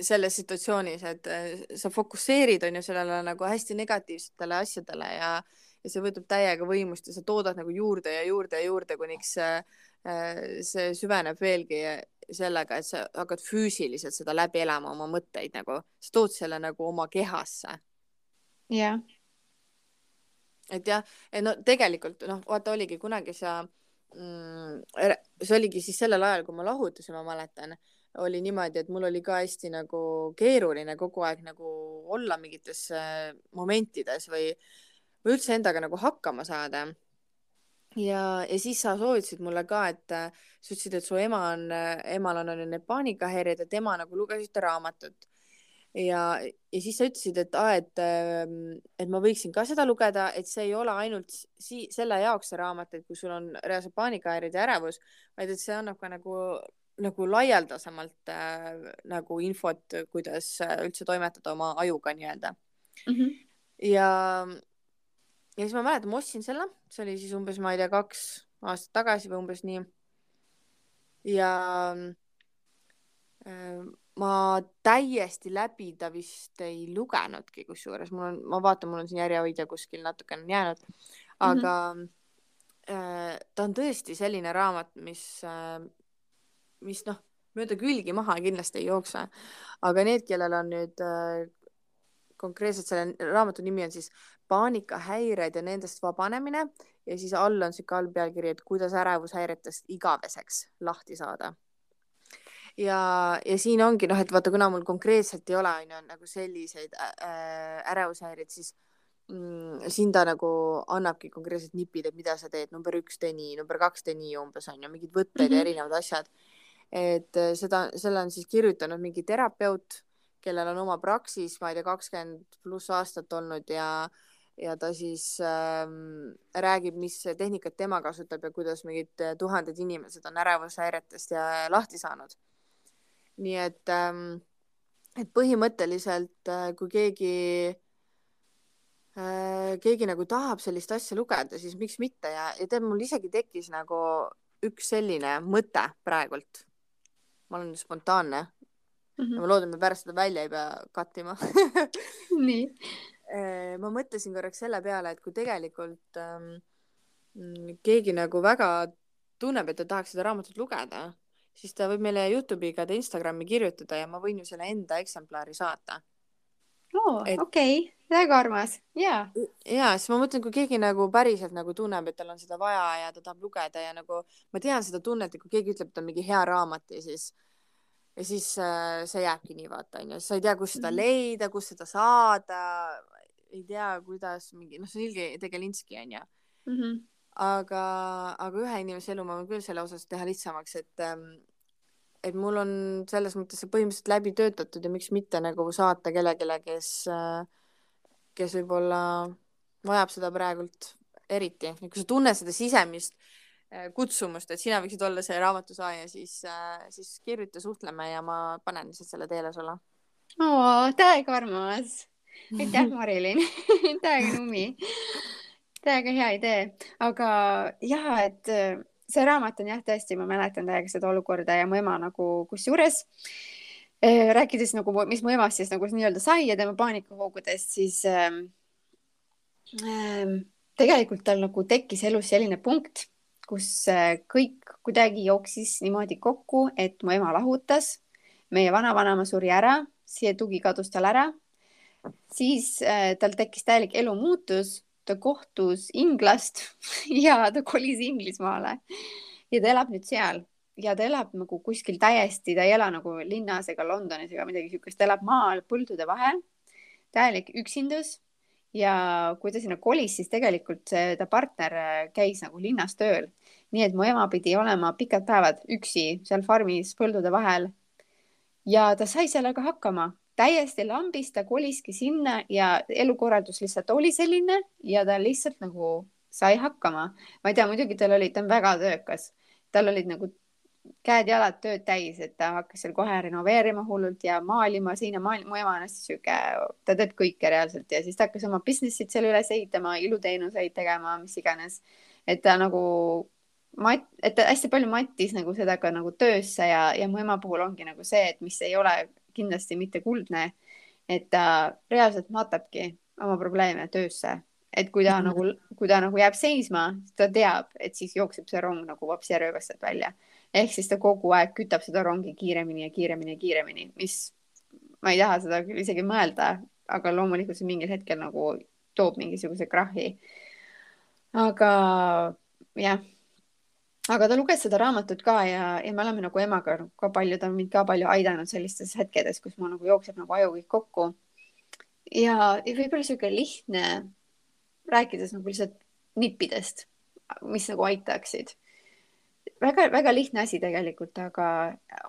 selles situatsioonis, et äh, sa fokusseerid on ju sellele nagu hästi negatiivsetele asjadele ja, ja see võtab täiega võimust ja sa toodad nagu juurde ja juurde ja juurde, kuniks äh, see süveneb veelgi sellega, et sa hakkad füüsiliselt seda läbi elama, oma mõtteid nagu, sa tood selle nagu oma kehasse. jah yeah et jah, et no tegelikult noh, vaata oligi kunagi sa mm,, see oligi siis sellel ajal, kui ma lahutasin, ma mäletan, oli niimoodi, et mul oli ka hästi nagu keeruline kogu aeg nagu olla mingites äh, momentides või, või üldse endaga nagu hakkama saada. ja, ja siis sa soovitasid mulle ka, et äh, sa ütlesid, et su ema on, emal on, on need paanikahäired ja tema nagu luges ühte raamatut ja, ja siis sa ütlesid, et aa, et, ähm, et ma võiksin ka seda lugeda, et see ei ole ainult si selle jaoks see raamat, et kui sul on reaalselt paanikahäired ja ärevus, vaid et see annab ka nagu, nagu laialdasemalt äh, nagu infot, kuidas äh, üldse toimetada oma ajuga nii-öelda mm. -hmm. ja, ja siis ma mäletan, ma ostsin selle, see oli siis umbes, ma ei tea, kaks aastat tagasi või umbes nii. ja äh, ma täiesti läbi ta vist ei lugenudki, kusjuures mul on, ma vaatan, mul on siin järjehoidja kuskil natukene jäänud, aga mm -hmm. äh, ta on tõesti selline raamat, mis äh,, mis noh, mööda külgi maha kindlasti ei jookse, aga need, kellel on nüüd äh, konkreetselt selle raamatu nimi on siis paanikahäired ja nendest vabanemine ja siis all on sihuke allpealkiri, et kuidas ärevushäiretest igaveseks lahti saada ja, ja siin ongi noh, et vaata, kuna mul konkreetselt ei ole onju nagu selliseid äh, ärevushäireid, siis mm, siin ta nagu annabki konkreetselt nipid, et mida sa teed, number üks tee nii, number kaks tee nii umbes onju, mingid võtted mm -hmm. ja mhm. erinevad asjad. Et äh, seda, selle on siis kirjutanud mingi terapeut, kellel on oma praksis, ma ei tea, kakskümmend pluss aastat olnud ja ja ta siis ähm, räägib, mis tehnikat tema kasutab ja kuidas mingid tuhanded inimesed on ärevushäiretest ja lahti saanud nii et, ähm, et põhimõtteliselt äh, kui keegi, äh, keegi nagu tahab sellist asja lugeda, siis miks mitte ja, ja tead, mul isegi tekkis nagu üks selline mõte praegult. Ma olen spontaanne mm. -hmm. ma loodan, et me pärast seda välja ei pea kattima nii ma mõtlesin korraks selle peale, et kui tegelikult ähm, keegi nagu väga tunneb, et ta tahaks seda raamatut lugeda, siis ta võib meile Youtube'i ka Instagrami kirjutada ja ma võin ju selle enda eksemplari saata. Oo, okei, väga armas, jaa. ja siis ma mõtlen, kui keegi nagu päriselt nagu tunneb, et tal on seda vaja ja ta tahab lugeda ja nagu ma tean seda tunnet, et kui keegi ütleb, et on mingi hea raamat ja siis ja siis äh, see jääbki nii, vaata onju, sa ei tea, kus seda -hmm. leida, kus seda saada, ei tea, kuidas mingi, noh, see on ilge tegelinski onju mm. -hmm aga, aga ühe inimese elu ma võin küll selle osas teha lihtsamaks, et ähm, et mul on selles mõttes see põhimõtteliselt läbi töötatud ja miks mitte nagu saata kellelegi, kes, kes võib-olla vajab seda praegult eriti. kui sa tunned seda sisemist äh, kutsumust, et sina võiksid olla see raamatu saaja, siis, äh, siis kirjuta, suhtleme ja ma panen lihtsalt selle teele sulle. oo, täiega armas. aitäh, Marilyn täiega numi täiega hea idee, aga ja, et äh, see raamat on jah, tõesti, ma mäletan täiega seda olukorda ja mu ema nagu kusjuures äh, rääkides nagu, mis mu emast siis nagu nii-öelda sai ja tema paanikahoogudest, siis äh, äh, tegelikult tal nagu tekkis elus selline punkt, kus äh, kõik kuidagi jooksis niimoodi kokku, et mu ema lahutas, meie vanavanemma suri ära, see tugi kadus tal ära, siis äh, tal tekkis täielik elumuutus ta kohtus inglast ja ta kolis Inglismaale. Ja ta elab nüüd seal. Ja ta elab nagu kuskil täiesti, ta ei ela nagu linnas ega Londonis ega midagi siukest, ta elab maal põldude vahel, täielik üksindus. Ja kui ta sinna kolis, siis tegelikult see, ta partner käis nagu linnas tööl, nii et mu ema pidi olema pikad päevad üksi seal farmis põldude vahel. ja ta sai sellega hakkama täiesti lambist, ta koliski sinna ja elukorraldus lihtsalt oli selline ja ta lihtsalt nagu sai hakkama. ma ei tea, muidugi tal oli, ta on väga töökas, tal olid nagu käed-jalad tööd täis, et ta hakkas seal kohe renoveerima hullult ja maalima seina-maali, mu ema on hästi sihuke, ta teeb kõike reaalselt ja siis ta hakkas oma business'it seal üles ehitama, iluteenuseid tegema, mis iganes. et ta nagu et ta hästi palju mattis nagu seda ka nagu töösse ja, ja mu ema puhul ongi nagu see, et mis ei ole kindlasti mitte kuldne, et ta reaalselt matabki oma probleeme töösse et kui ta mm -hmm. nagu, kui ta nagu jääb seisma, ta teab, et siis jookseb see rong nagu vapsi sealt välja. ehk siis ta kogu aeg kütab seda rongi kiiremini ja kiiremini ja kiiremini, mis ma ei taha seda küll isegi mõelda, aga loomulikult see mingil hetkel nagu toob mingisuguse krahhi. aga jah, aga ta luges seda raamatut ka ja, ja me oleme nagu emaga ka palju, ta on mind ka palju aidanud sellistes hetkedes, kus mul nagu jookseb nagu aju kõik kokku. ja, ja võib-olla sihuke lihtne rääkides nagu lihtsalt nippidest, mis nagu aitaksid väga,. väga-väga lihtne asi tegelikult, aga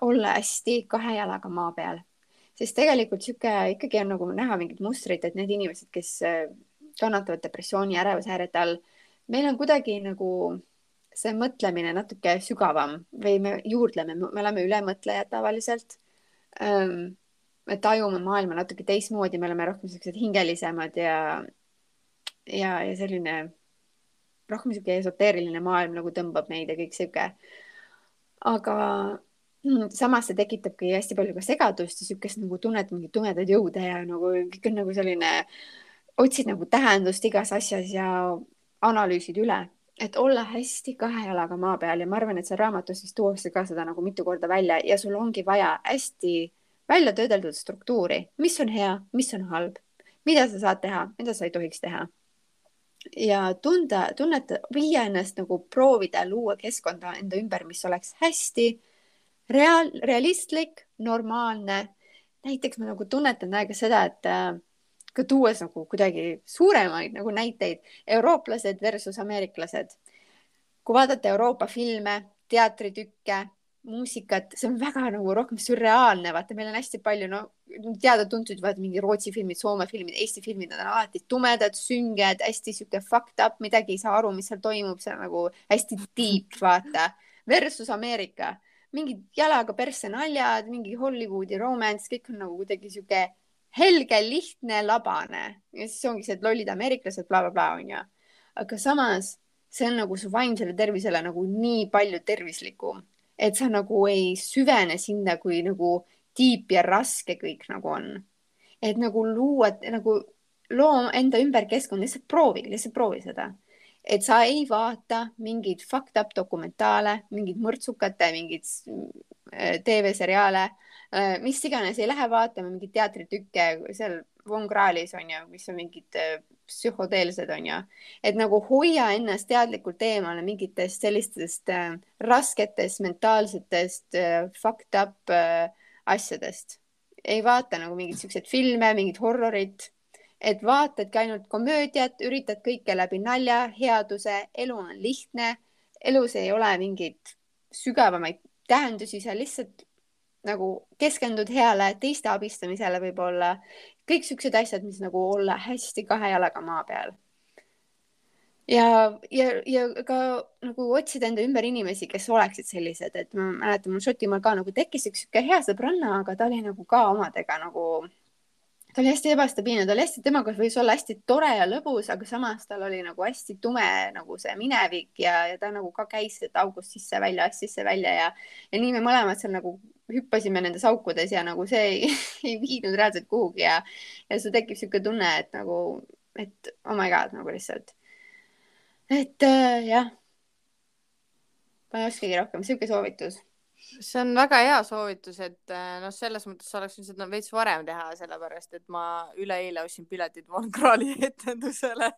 olla hästi kahe jalaga maa peal, sest tegelikult sihuke ikkagi on nagu näha mingit mustrit, et need inimesed, kes äh, kannatavad depressiooni, ärevushäirete all, meil on kuidagi nagu see mõtlemine natuke sügavam või me juurdleme, me oleme ülemõtlejad tavaliselt ähm, me tajume maailma natuke teistmoodi, me oleme rohkem siuksed hingelisemad ja ja, ja selline rohkem sihuke esoteeriline maailm nagu tõmbab meid ja kõik sihuke. aga mm, samas see tekitabki hästi palju ka segadust ja siukest nagu tunnet mingeid tumedaid jõude ja nagu kõik on nagu selline, otsid nagu tähendust igas asjas ja analüüsid üle, et olla hästi kahe jalaga maa peal ja ma arvan, et seal raamatus siis tuuakse ka seda nagu mitu korda välja ja sul ongi vaja hästi välja töödeldud struktuuri, mis on hea, mis on halb, mida sa saad teha, mida sa ei tohiks teha? Ja tunda, tunneta, viia ennast nagu proovida luua keskkonda enda ümber, mis oleks hästi reaal, realistlik, normaalne. näiteks ma nagu tunnetan aega seda, et äh, ka tuues nagu kuidagi suuremaid nagu näiteid, eurooplased versus ameeriklased. kui vaadata Euroopa filme, teatritükke, muusikat, see on väga nagu rohkem sürreaalne, vaata, meil on hästi palju, no teada-tuntud, vaata mingi Rootsi filmid, Soome filmid, Eesti filmid, nad on alati tumedad, sünged, hästi sihuke fucked up, midagi ei saa aru, mis seal toimub, see on nagu hästi deep, vaata. Versus Ameerika, mingid jalaga persse naljad, mingi Hollywoodi romance, kõik on nagu kuidagi sihuke helge, lihtne, labane ja siis ongi see, et lollid ameeriklased bla, bla, blablabla onju. aga samas see on nagu su vaimsele tervisele nagu nii palju tervislikum et sa nagu ei süvene sinna, kui nagu tiip ja raske kõik nagu on. et nagu luua nagu loo enda ümber keskkond, lihtsalt proovi, lihtsalt proovi seda. et sa ei vaata mingeid fucked up dokumentaale, mingeid mõrtsukate, mingeid äh, TV-seriaale, mis iganes, ei lähe vaatama mingeid teatritükke seal Von Krahlis on ju, mis on mingid äh, psühhoteelsed on ju, et nagu hoia ennast teadlikult eemale mingitest sellistest äh, rasketest mentaalsetest äh, fucked up äh, asjadest. ei vaata nagu mingeid siukseid filme, mingit horrorit, et vaatadki ainult komöödiat, üritad kõike läbi nalja, headuse, elu on lihtne, elus ei ole mingeid sügavamaid tähendusi, sa lihtsalt nagu keskendud heale, teiste abistamisele võib-olla kõik siuksed asjad, mis nagu olla hästi kahe jalaga maa peal. ja, ja, ja ka nagu otsida enda ümber inimesi, kes oleksid sellised, et ma mäletan, mul Šotimaal ka nagu tekkis üks sihuke hea sõbranna, aga ta oli nagu ka omadega nagu ta oli hästi ebastabiilne, ta oli hästi, temaga võis olla hästi tore ja lõbus, aga samas tal oli nagu hästi tume nagu see minevik ja, ja ta nagu ka käis sealt august sisse-välja, sisse-välja ja, ja nii me mõlemad seal nagu hüppasime nendes aukudes ja nagu see ei, ei viinud reaalselt kuhugi ja, ja sul tekib niisugune tunne, et nagu, et oh my god nagu lihtsalt. et äh, jah. ma ei oskagi rohkem, niisugune soovitus see on väga hea soovitus, et äh, noh, selles mõttes oleks võinud seda veits varem teha, sellepärast et ma üleeile ostsin piletid Von Krahli etendusele.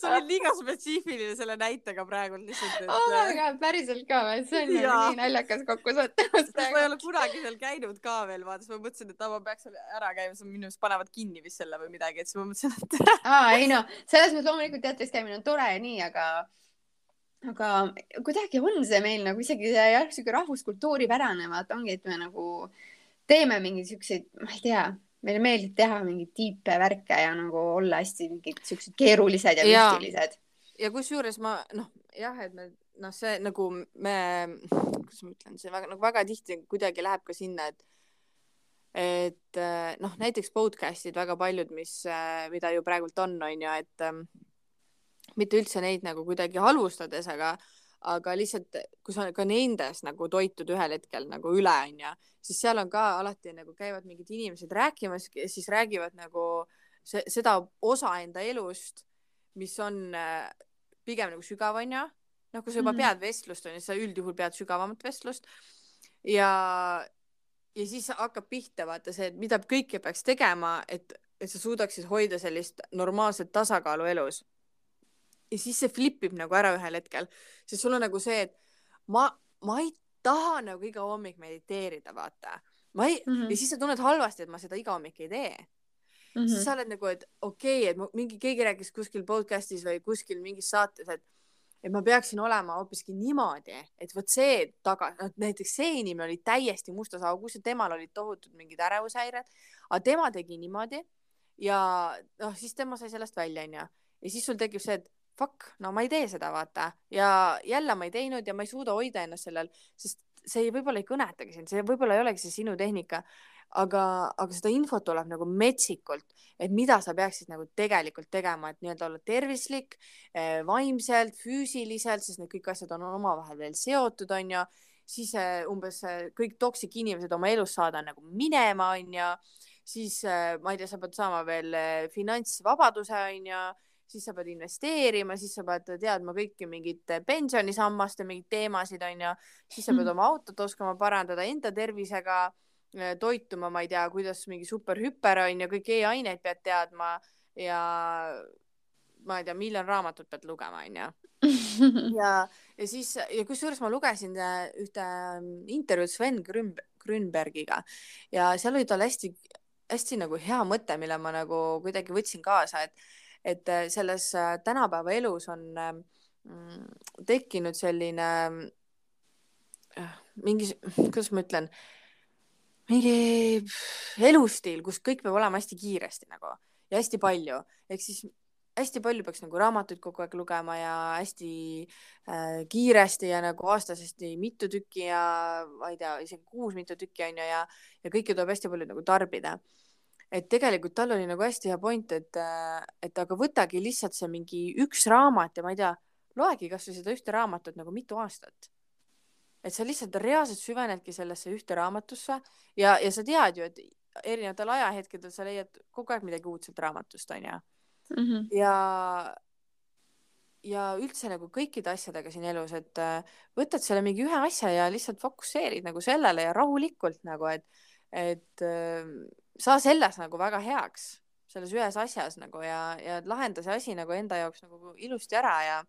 Sa olid liiga spetsiifiline selle näitega praegu lihtsalt et.... oh my god, päriselt ka või? see on nagu nii naljakas kokkusattumus ma ei ole kunagi seal käinud ka veel, vaata, siis ma mõtlesin, et ma peaks ära käima, siis minu arust panevad kinni vist selle või midagi, et siis ma mõtlesin, et aa, ei no, selles mõttes loomulikult teatris käimine on tore ja nii, aga aga kuidagi on see meil nagu isegi jah, sihuke rahvuskultuuri pärane, vaata ongi, et me nagu teeme mingeid siukseid, ma ei tea meile meeldib teha mingeid tiipe, värke ja nagu olla hästi mingid siuksed keerulised ja müstilised. ja kusjuures ma noh, jah, et me noh, see nagu me, kuidas ma ütlen, see väga nagu väga tihti kuidagi läheb ka sinna, et et äh, noh, näiteks podcast'id väga paljud, mis, äh, mida ju praegult on, on ju, et ähm, mitte üldse neid nagu kuidagi halvustades, aga, aga lihtsalt, kui sa ka nendes nagu toitud ühel hetkel nagu üle, on ju, siis seal on ka alati nagu käivad mingid inimesed rääkimas, siis räägivad nagu see, seda osa enda elust, mis on äh, pigem nagu sügav, on ju. noh, kui sa juba mm -hmm. pead vestlust, on ju, sa üldjuhul pead sügavamat vestlust ja ja siis hakkab pihta vaata see, et mida kõike peaks tegema, et, et sa suudaksid hoida sellist normaalset tasakaalu elus. Ja siis see flipib nagu ära ühel hetkel, sest sul on nagu see, et ma, ma ei taha nagu iga hommik mediteerida, vaata. ma ei mm, -hmm. ja siis sa tunned halvasti, et ma seda iga hommik ei tee mm. -hmm. siis sa oled nagu, et okei okay,, et mingi, keegi rääkis kuskil podcast'is või kuskil mingis saates, et et ma peaksin olema hoopiski niimoodi, et vot see taga, noh näiteks see inimene oli täiesti mustas augus ja temal olid tohutud mingid ärevushäired, aga tema tegi niimoodi ja noh, siis tema sai sellest välja, onju. ja siis sul tekib see, et fuck, no ma ei tee seda, vaata. ja jälle ma ei teinud ja ma ei suuda hoida ennast sellel, sest see võib-olla ei kõnetagi sind, see võib-olla ei olegi see sinu tehnika aga, aga seda infot tuleb nagu metsikult, et mida sa peaksid nagu tegelikult tegema, et nii-öelda olla tervislik eh, vaimselt, füüsiliselt, sest need kõik asjad on omavahel veel seotud, onju. siis eh, umbes eh, kõik toksik inimesed oma elust saada nagu minema, onju. siis ma ei tea, sa pead saama veel finantsvabaduse, onju siis sa pead investeerima, siis sa pead teadma kõiki mingeid pensionisammaste mingeid teemasid, onju, siis sa pead mhm. oma autot oskama parandada enda tervisega Äh, toituma, ma ei tea, kuidas mingi superhüper on ja kõiki e-aineid pead teadma ja ma ei tea, miljon raamatut pead lugema, onju. ja, ja siis ja kusjuures ma lugesin äh, ühte ähm, intervjuud Sven Grünb Grünbergiga ja seal oli tal hästi-hästi nagu hea mõte, mille ma nagu kuidagi võtsin kaasa, et, et äh, selles tänapäeva elus on mm, tekkinud selline mingi, kuidas ma ütlen mingi elustiil, kus kõik peab olema hästi kiiresti nagu ja hästi palju, ehk siis hästi palju peaks nagu raamatuid kogu aeg lugema ja hästi äh, kiiresti ja nagu aastas hästi mitu tükki ja ma ei tea, isegi kuus mitu tükki on ju ja, ja kõike tuleb hästi palju nagu tarbida. Et tegelikult tal oli nagu hästi hea point, et, et aga võtagi lihtsalt see mingi üks raamat ja ma ei tea, loegi kasvõi seda ühte raamatut nagu mitu aastat et sa lihtsalt reaalselt süvenedki sellesse ühte raamatusse ja, ja sa tead ju, et erinevatel ajahetkedel sa leiad kogu aeg midagi uut sealt raamatust, onju. -hmm. ja, ja üldse nagu kõikide asjadega siin elus, et võtad selle mingi ühe asja ja lihtsalt fokusseerid nagu sellele ja rahulikult nagu, et, et saa selles nagu väga heaks, selles ühes asjas nagu ja, ja lahenda see asi nagu enda jaoks nagu ilusti ära ja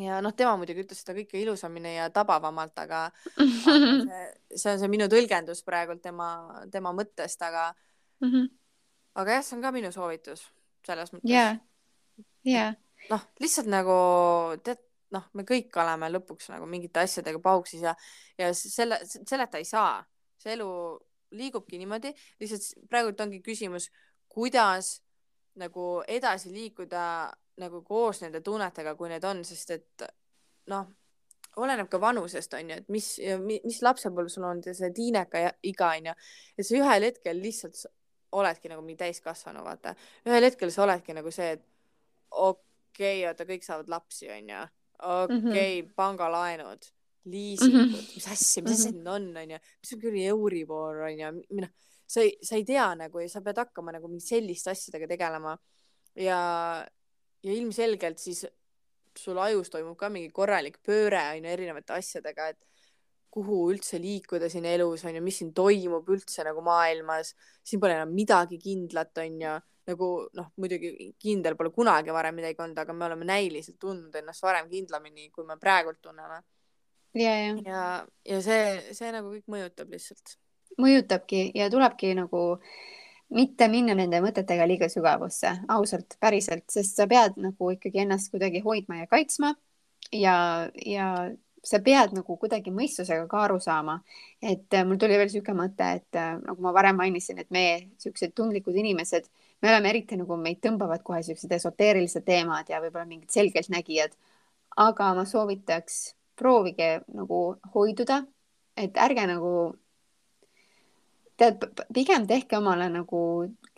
ja noh, tema muidugi ütles seda kõike ilusamini ja tabavamalt, aga, see, see on see minu tõlgendus praegult tema, tema mõttest, aga mm, -hmm. aga jah, see on ka minu soovitus selles mõttes. ja, ja. noh, lihtsalt nagu tead, noh, me kõik oleme lõpuks nagu mingite asjadega pauksis ja, ja selle, selleta ei saa, see elu liigubki niimoodi, lihtsalt praegult ongi küsimus, kuidas nagu edasi liikuda nagu koos nende tunnetega, kui need on, sest et noh, oleneb ka vanusest onju, et mis, mis lapsepõlv sul on, see tiineka iga onju, et sa ühel hetkel lihtsalt oledki nagu mingi täiskasvanu, vaata. ühel hetkel sa oledki nagu see, et okei okay,, oota, kõik saavad lapsi onju, okei okay, mm -hmm., pangalaenud, liisingud mm, -hmm. mis asja, mis asjad mm -hmm. need on onju, mis on küll Euribor onju, noh, sa ei, sa ei tea nagu ja sa pead hakkama nagu mingi selliste asjadega tegelema ja ja ilmselgelt siis sul ajus toimub ka mingi korralik pööre on ju erinevate asjadega, et kuhu üldse liikuda siin elus on ju, mis siin toimub üldse nagu maailmas, siin pole enam midagi kindlat, on ju, nagu noh, muidugi kindel pole kunagi varem midagi olnud, aga me oleme näiliselt tundnud ennast varem kindlamini, kui me praegult tunneme. Ja, ja, ja, ja see, see nagu kõik mõjutab lihtsalt. mõjutabki ja tulebki nagu mitte minna nende mõtetega liiga sügavusse, ausalt, päriselt, sest sa pead nagu ikkagi ennast kuidagi hoidma ja kaitsma ja, ja sa pead nagu kuidagi mõistusega ka aru saama, et äh, mul tuli veel niisugune mõte, et äh, nagu ma varem mainisin, et meie niisugused tundlikud inimesed, me oleme eriti nagu meid tõmbavad kohe niisugused esoteerilised teemad ja võib-olla mingid selgeltnägijad. aga ma soovitaks, proovige nagu hoiduda, et ärge nagu tead, pigem tehke omale nagu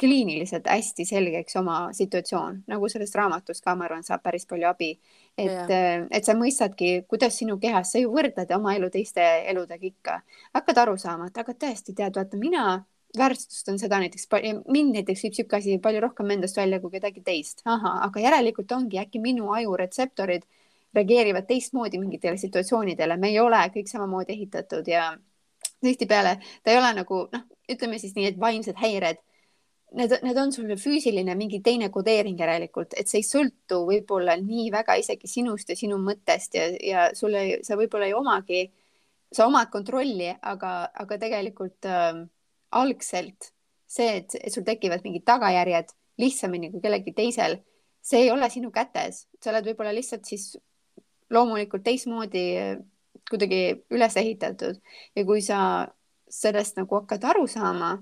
kliiniliselt hästi selgeks oma situatsioon, nagu sellest raamatust ka, ma arvan, saab päris palju abi. et yeah., et sa mõistadki, kuidas sinu kehas, sa ju võrdled oma elu teiste eludega ikka, hakkad aru saama, et aga tõesti tead, vaata mina väärtustan seda näiteks, mind näiteks viib sihuke asi palju rohkem endast välja kui kedagi teist. ahah, aga järelikult ongi äkki minu aju retseptorid reageerivad teistmoodi mingitele situatsioonidele, me ei ole kõik samamoodi ehitatud ja tihtipeale ta ei ole nagu noh, ütleme siis nii, et vaimsed häired, need, need on sul füüsiline mingi teine kodeering järelikult, et see ei sõltu võib-olla nii väga isegi sinust ja sinu mõttest ja, ja sulle, sa võib-olla ei omagi, sa omad kontrolli, aga, aga tegelikult äh, algselt see, et, et sul tekivad mingid tagajärjed lihtsamini kui kellelgi teisel, see ei ole sinu kätes, sa oled võib-olla lihtsalt siis loomulikult teistmoodi kuidagi üles ehitatud ja kui sa sellest nagu hakkad aru saama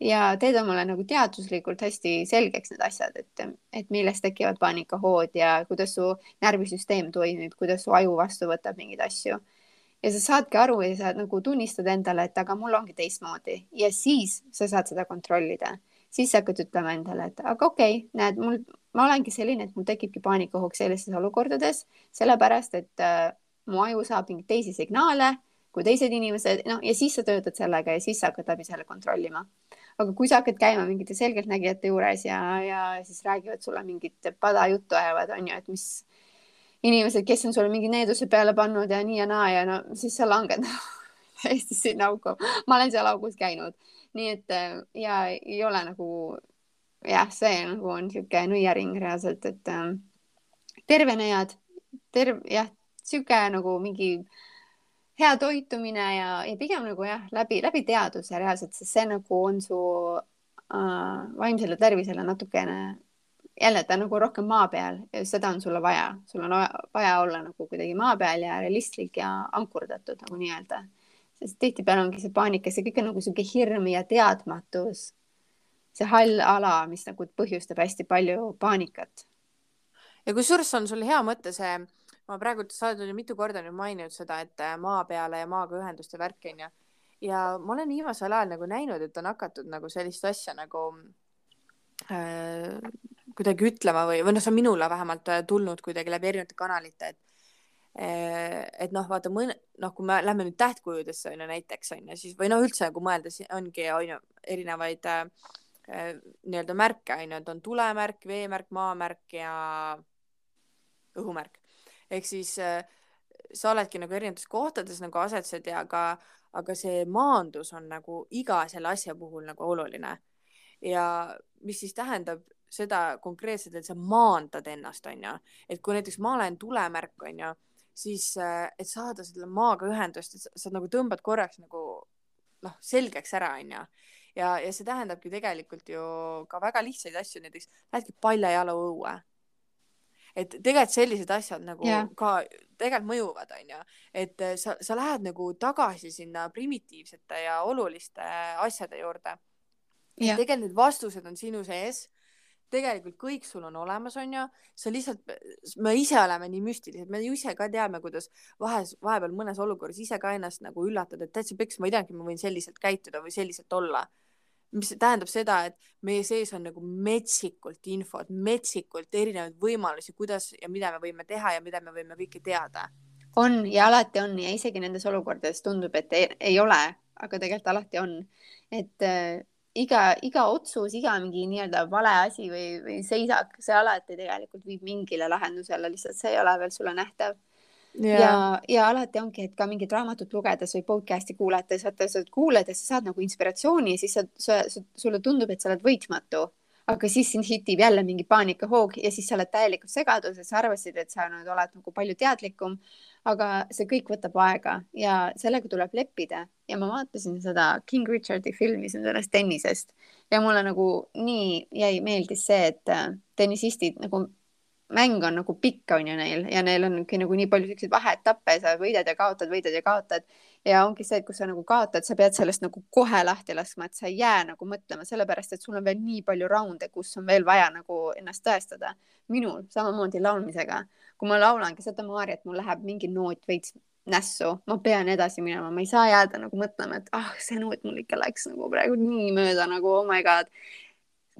ja teed omale nagu teaduslikult hästi selgeks need asjad, et, et millest tekivad paanikahood ja kuidas su närvisüsteem toimib, kuidas su aju vastu võtab mingeid asju. ja sa saadki aru ja sa nagu tunnistad endale, et aga mul ongi teistmoodi ja siis sa saad seda kontrollida. Siis sa hakkad ütlema endale, et aga okei okay,, näed, mul, ma olengi selline, et mul tekibki paanikahoog sellistes olukordades, sellepärast et äh, mu aju saab mingeid teisi signaale kui teised inimesed, noh ja siis sa töötad sellega ja siis sa hakkad läbi selle kontrollima. aga kui sa hakkad käima mingite selgeltnägijate juures ja, ja siis räägivad sulle mingit pada juttu ajavad, on ju, et mis inimesed, kes on sulle mingi needuse peale pannud ja nii ja naa ja no siis sa langed täiesti sinna auku. ma olen seal augus käinud, nii et ja ei ole nagu jah, see nagu on niisugune nõiaring reaalselt, et äh, tervenejad, terv-, jah, sihuke nagu mingi hea toitumine ja, ja pigem nagu jah, läbi, läbi teaduse reaalselt, sest see nagu on su äh, vaimsele tervisele natukene, jälle ta nagu rohkem maa peal ja seda on sulle vaja, sul on vaja olla nagu kuidagi maa peal ja realistlik ja ankurdatud nagu nii-öelda. Sest tihtipeale ongi see paanika, see kõik on nagu sihuke hirm ja teadmatus. see hall ala, mis nagu põhjustab hästi palju paanikat. ja kusjuures on sul hea mõte see ma praegu, sa oled ju mitu korda nüüd maininud seda, et äh, maa peale ja maaga ühenduste värk onju. ja ma olen viimasel ajal nagu näinud, et on hakatud nagu sellist asja nagu äh, kuidagi ütlema või, või noh, see on minule vähemalt äh, tulnud kuidagi läbi erinevate kanalite, et et noh, vaata mõne, noh, kui me lähme nüüd tähtkujudesse on ju näiteks on ju, siis või noh, üldse nagu mõelda, ongi on ju erinevaid äh, nii-öelda märke on ju, et on tulemärk, veemärk, maamärk ja õhumärk ehk siis äh, sa oledki nagu erinevates kohtades nagu asetsed ja aga, aga see maandus on nagu iga selle asja puhul nagu oluline. ja mis siis tähendab seda konkreetselt, et sa maandad ennast, onju, et kui näiteks ma olen tulemärk, onju, siis äh, et saada selle maaga ühendust, et sa, sa nagu tõmbad korraks nagu noh, selgeks ära, onju ja, ja see tähendabki tegelikult ju ka väga lihtsaid asju, näiteks lähedki paljajala õue. Et tegelikult sellised asjad nagu yeah. ka tegelikult mõjuvad, onju, et äh, sa, sa lähed nagu tagasi sinna primitiivsete ja oluliste asjade juurde. Yeah.. tegelikult need vastused on sinu sees. Tegelikult kõik sul on olemas, onju, sa lihtsalt, me ise oleme nii müstilised, me ju ise ka teame, kuidas vahes, vahepeal mõnes olukorras ise ka ennast nagu üllatad, et täitsa peks, ma ei teadnudki, ma võin selliselt käituda või selliselt olla. Mis tähendab seda, et meie sees on nagu metsikult infot, metsikult erinevaid võimalusi, kuidas ja mida me võime teha ja mida me võime kõike teada. on ja alati on ja isegi nendes olukordades tundub, et ei, ei ole, aga tegelikult alati on, et iga, iga otsus, iga mingi nii-öelda vale asi või, või seisak, see alati tegelikult viib mingile lahendusele, lihtsalt see ei ole veel sulle nähtav yeah. ja, ja alati ongi, et ka mingit raamatut lugedes või podcast'i kuulates, vaata sa kuuled ja sa saad nagu inspiratsiooni ja siis sa, sa, sa, sulle tundub, et sa oled võitmatu, aga siis sind hitib jälle mingi paanikahoog ja siis sa oled täielikult segaduses, arvasid, et sa nüüd oled nagu palju teadlikum, aga see kõik võtab aega ja sellega tuleb leppida. Ja ma vaatasin seda King Richardi filmi, see on sellest tennisest. Ja mulle nagu nii jäi, meeldis see, et tennisistid nagu mäng on nagu pikk, on ju neil. Ja neil ongi nagu nii palju siukseid vaheetappe, sa võidad ja kaotad, võidad ja kaotad ja ongi see, et kui sa nagu kaotad, sa pead sellest nagu kohe lahti laskma, et sa ei jää nagu mõtlema, sellepärast et sul on veel nii palju raunde, kus on veel vaja nagu ennast tõestada. minul samamoodi laulmisega, kui ma laulangi seda Maarjat, mul läheb mingi noot veits nässu, ma pean edasi minema, ma ei saa jääda nagu mõtlema, et ah, see noot mul ikka läks nagu praegu nii mööda nagu oh my god.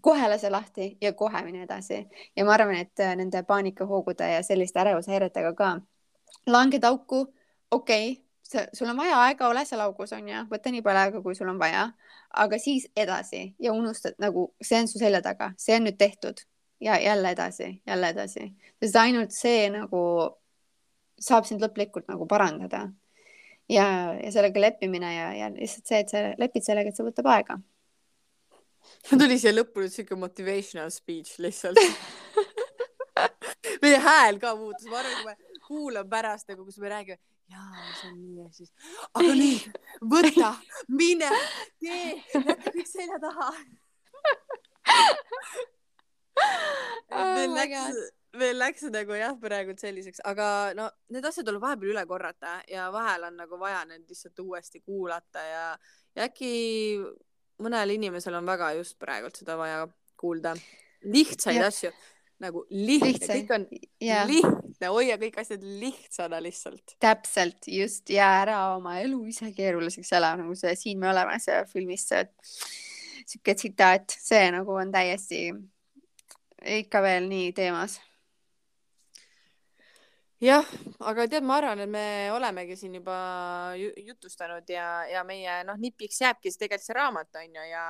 Kohe lase lahti ja kohe mine edasi. Ja ma arvan, et äh, nende paanikahoogude ja selliste ärevushäiretega ka. Langed auku, okei. okay,, sul on vaja aega, ole seal augus onju, võta nii palju aega, kui sul on vaja, aga siis edasi ja unustad nagu see on su selja taga, see on nüüd tehtud. Ja jälle edasi, jälle edasi, sest ainult see nagu saab sind lõplikult nagu parandada. ja, ja sellega leppimine ja, ja lihtsalt see, et sa lepid sellega, et see võtab aega. Tuli siia lõppu nüüd siuke motivational speech lihtsalt. Meie hääl ka muutus, ma arvan, kui ma kuulan pärast nagu, kus me räägime, jaa, see on nii ja siis, aga nüüd võta, mine, tee, jäta kõik selja taha meil oh läks, meil läks nagu jah, praegu selliseks, aga no need asjad tuleb vahepeal üle korrata ja vahel on nagu vaja need lihtsalt uuesti kuulata ja, ja äkki mõnel inimesel on väga just praegult seda vaja kuulda. lihtsaid ja. asju nagu lihtne, kõik on ja. lihtne, hoia kõik asjad lihtsana lihtsalt. täpselt, just ja ära oma elu ise keeruliseks ela, nagu see Siin me oleme, see filmis see sihuke tsitaat, see nagu on täiesti ikka veel nii teemas jah, aga tead, ma arvan, et me olemegi siin juba jutustanud ja, ja meie noh, nipiks jääbki siis tegelikult see raamat on ju ja,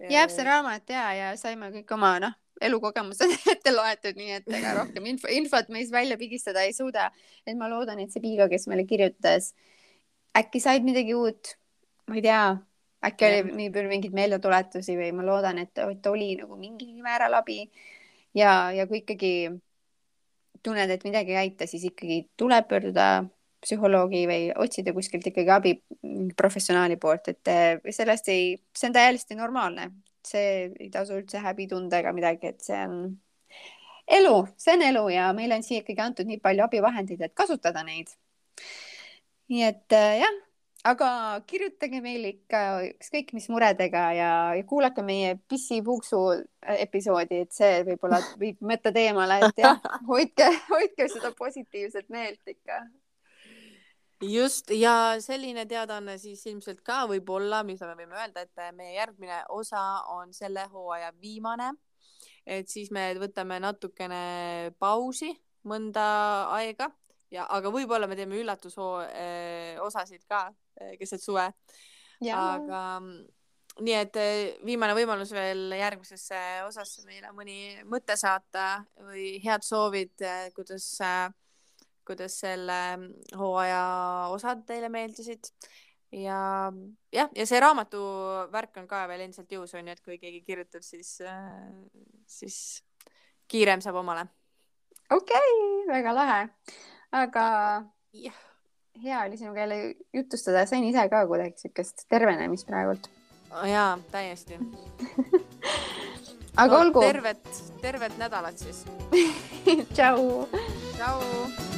ja.... jääb see raamat ja, ja saime kõik oma noh, elukogemused ette loetud, nii et ega rohkem info, infot meis välja pigistada ei suuda. et ma loodan, et see Piiga, kes meile kirjutas, äkki said midagi uut, ma ei tea, äkki ja. oli palju mingeid meeldetuletusi või ma loodan, et, et oli nagu mingil määral abi ja, ja kui ikkagi tunned, et midagi ei aita, siis ikkagi tuleb pöörduda psühholoogi või otsida kuskilt ikkagi abi professionaali poolt, et sellest ei, see on täiesti normaalne, see ei tasu üldse häbi tunda ega midagi, et see on elu, see on elu ja meile on siia ikkagi antud nii palju abivahendeid, et kasutada neid. nii et eh, jah, aga kirjutage meile ikka ükskõik mis muredega ja, ja kuulake meie pissipuuksu äh, episoodi, et see võib-olla viib mõtted eemale, et jah, hoidke, hoidke seda positiivset meelt ikka. Just ja selline teadaanne siis ilmselt ka võib-olla, mis me võime öelda, et meie järgmine osa on selle hooaja viimane. et siis me võtame natukene pausi mõnda aega ja, aga võib-olla me teeme üllatushoo eh, osasid ka eh, keset suve. aga mm, nii et eh, viimane võimalus veel järgmisesse osasse meile mõni mõte saata või head soovid, kuidas, kuidas selle hooaja osad teile meeldisid ja jah, ja see raamatu värk on ka veel endiselt jõus on ju, et kui keegi kirjutab, siis, siis kiirem saab omale. okei okay,, väga lahe aga yeah. hea oli sinuga jälle jutustada, sain ise ka kuidagi siukest tervenemist praegult oh,. jaa, täiesti aga no, olgu. tervet, tervet nädalat siis tšau. tšau.